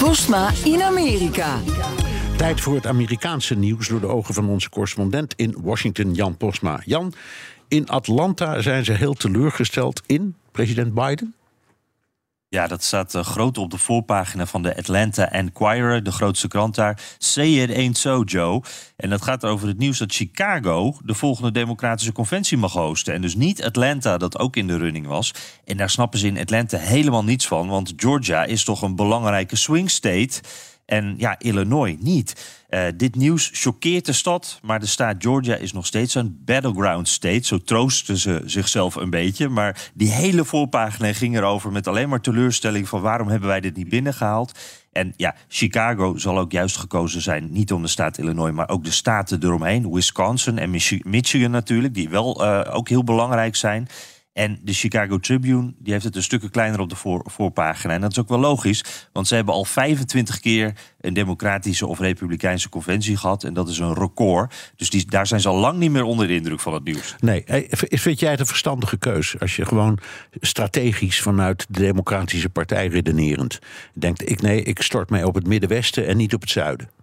Postma in Amerika. Tijd voor het Amerikaanse nieuws door de ogen van onze correspondent in Washington, Jan Postma. Jan, in Atlanta zijn ze heel teleurgesteld in president Biden. Ja, dat staat uh, groot op de voorpagina van de Atlanta Enquirer, de grootste krant daar. Say it ain't so, Joe. En dat gaat over het nieuws dat Chicago de volgende democratische conventie mag hosten. En dus niet Atlanta, dat ook in de running was. En daar snappen ze in Atlanta helemaal niets van, want Georgia is toch een belangrijke swing state. En ja, Illinois niet. Uh, dit nieuws choqueert de stad, maar de staat Georgia is nog steeds een battleground state. Zo troosten ze zichzelf een beetje. Maar die hele voorpagina ging erover met alleen maar teleurstelling van waarom hebben wij dit niet binnengehaald. En ja, Chicago zal ook juist gekozen zijn, niet om de staat Illinois, maar ook de staten eromheen. Wisconsin en Michigan natuurlijk, die wel uh, ook heel belangrijk zijn. En de Chicago Tribune die heeft het een stukje kleiner op de voor, voorpagina. En dat is ook wel logisch, want ze hebben al 25 keer een democratische of republikeinse conventie gehad. En dat is een record. Dus die, daar zijn ze al lang niet meer onder de indruk van het nieuws. Nee, vind jij het een verstandige keus? Als je gewoon strategisch vanuit de Democratische Partij redenerend denkt: ik, nee, ik stort mij op het Middenwesten en niet op het Zuiden.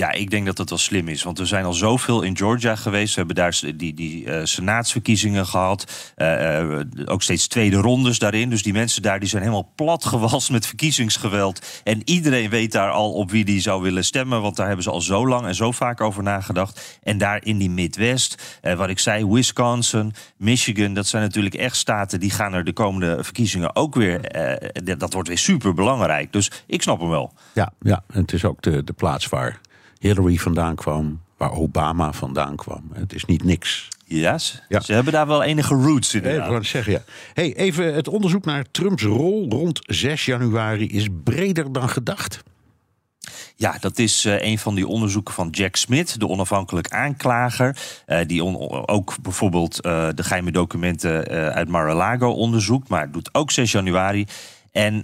Ja, ik denk dat dat wel slim is. Want we zijn al zoveel in Georgia geweest. We hebben daar die, die uh, senaatsverkiezingen gehad. Uh, uh, ook steeds tweede rondes daarin. Dus die mensen daar die zijn helemaal plat gewast met verkiezingsgeweld. En iedereen weet daar al op wie die zou willen stemmen. Want daar hebben ze al zo lang en zo vaak over nagedacht. En daar in die Midwest, wat ik zei, Wisconsin, Michigan. Dat zijn natuurlijk echt staten die gaan er de komende verkiezingen ook weer. dat wordt weer super belangrijk. Dus ik snap hem wel. Ja, ja. en het is ook de, de plaats waar Hillary vandaan kwam, waar Obama vandaan kwam. Het is niet niks. Yes. Ja, ze hebben daar wel enige roots in. Even wat zeggen, ja. Hey, even het onderzoek naar Trumps rol rond 6 januari is breder dan gedacht. Ja, dat is uh, een van die onderzoeken van Jack Smith, de onafhankelijk aanklager. Uh, die on ook bijvoorbeeld uh, de geheime documenten uit Mar-a-Lago onderzoekt, maar doet ook 6 januari. En uh,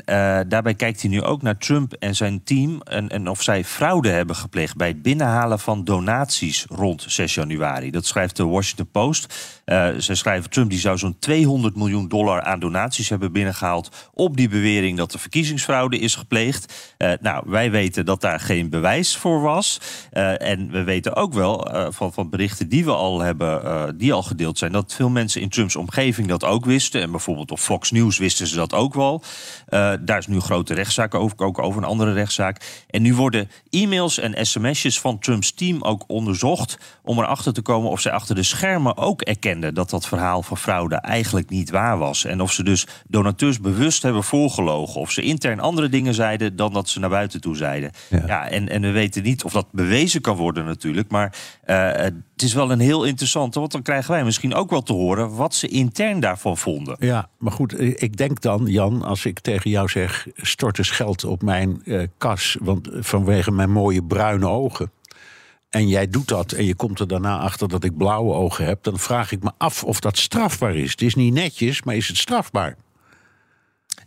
daarbij kijkt hij nu ook naar Trump en zijn team en, en, of zij fraude hebben gepleegd bij het binnenhalen van donaties rond 6 januari. Dat schrijft de Washington Post. Uh, ze schrijven Trump die zou zo'n 200 miljoen dollar aan donaties hebben binnengehaald op die bewering dat er verkiezingsfraude is gepleegd. Uh, nou, wij weten dat daar geen bewijs voor was. en we weten ook wel van, van berichten die we al hebben, die al gedeeld zijn, dat veel mensen in Trumps omgeving dat ook wisten. En bijvoorbeeld op Fox News wisten ze dat ook wel. Uh, daar is nu een grote rechtszaak over, ook over een andere rechtszaak. En nu worden e-mails en sms'jes van Trumps team ook onderzocht om erachter te komen of zij achter de schermen ook erkenden dat dat verhaal van fraude eigenlijk niet waar was. En of ze dus donateurs bewust hebben voorgelogen. Of ze intern andere dingen zeiden dan dat ze naar buiten toe zeiden. Ja, ja en, en we weten niet of dat bewezen kan worden natuurlijk. Maar uh, het is wel een heel interessante, want dan krijgen wij misschien ook wel te horen wat ze intern daarvan vonden. Ja, maar goed, ik denk dan, Jan, als ik tegen jou zeg: stort eens geld op mijn uh, kas, want vanwege mijn mooie bruine ogen. En jij doet dat en je komt er daarna achter dat ik blauwe ogen heb, dan vraag ik me af of dat strafbaar is. Het is niet netjes, maar is het strafbaar?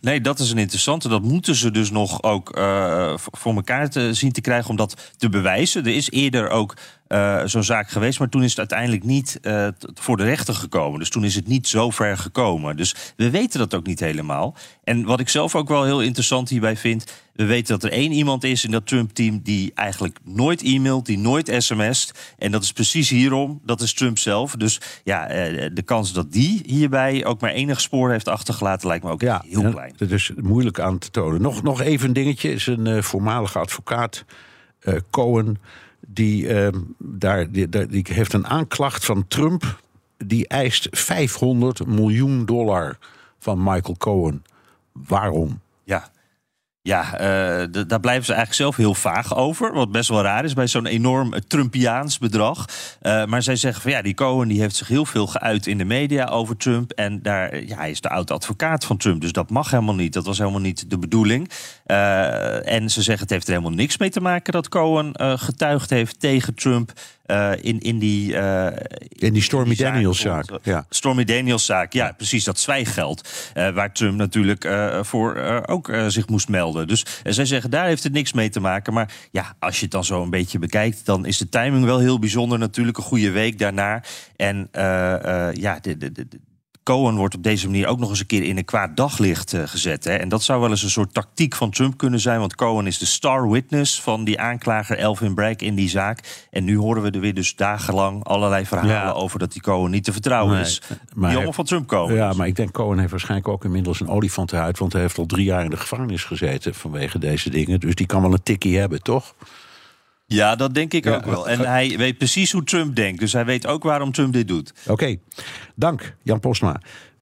Nee, dat is een interessante. Dat moeten ze dus nog ook uh, voor elkaar te zien te krijgen om dat te bewijzen. Er is eerder ook uh, zo'n zaak geweest. Maar toen is het uiteindelijk niet uh, voor de rechter gekomen. Dus toen is het niet zo ver gekomen. Dus we weten dat ook niet helemaal. En wat ik zelf ook wel heel interessant hierbij vind. We weten dat er één iemand is in dat Trump-team die eigenlijk nooit e-mailt, die nooit sms't. En dat is precies hierom. Dat is Trump zelf. Dus ja, uh, de kans dat die hierbij ook maar enig spoor heeft achtergelaten, lijkt me ook ja, heel klein. Dat is moeilijk aan te tonen. Nog, nog even een dingetje. Is een voormalige advocaat, Cohen die, uh, daar, die, die heeft een aanklacht van Trump. Die eist 500 miljoen dollar van Michael Cohen. Waarom? Ja, ja, uh, daar blijven ze eigenlijk zelf heel vaag over. Wat best wel raar is bij zo'n enorm Trumpiaans bedrag. Uh, maar zij zeggen van ja, die Cohen die heeft zich heel veel geuit in de media over Trump. En daar, ja, hij is de oude advocaat van Trump. Dus dat mag helemaal niet. Dat was helemaal niet de bedoeling. Uh, en ze zeggen het heeft er helemaal niks mee te maken dat Cohen getuigd heeft tegen Trump. Uh, in, in die. Uh, in die Stormy Daniels-zaak. Ja. Stormy Daniels-zaak, ja, precies. Dat zwijggeld. Uh, waar Trump natuurlijk voor ook zich moest melden. Dus zij zeggen daar heeft het niks mee te maken. Maar ja, als je het dan zo een beetje bekijkt, dan is de timing wel heel bijzonder. Natuurlijk een goede week daarna. En ja, de, de, de Cohen wordt op deze manier ook nog eens een keer in een kwaad daglicht uh, gezet. Hè? En dat zou wel eens een soort tactiek van Trump kunnen zijn. Want Cohen is de star witness van die aanklager Elvin Bragg in die zaak. En nu horen we er weer dus dagenlang allerlei verhalen ja. over dat die Cohen niet te vertrouwen nee, is. Maar die van Trump komen. Ja, maar ik denk Cohen heeft waarschijnlijk ook inmiddels een olifantenhuid. Want hij heeft al drie jaar in de gevangenis gezeten vanwege deze dingen. Dus die kan wel een tikkie hebben, toch? Ja, dat denk ik ook wel. En hij weet precies hoe Trump denkt. Dus hij weet ook waarom Trump dit doet. Oké, dank Jan Posma.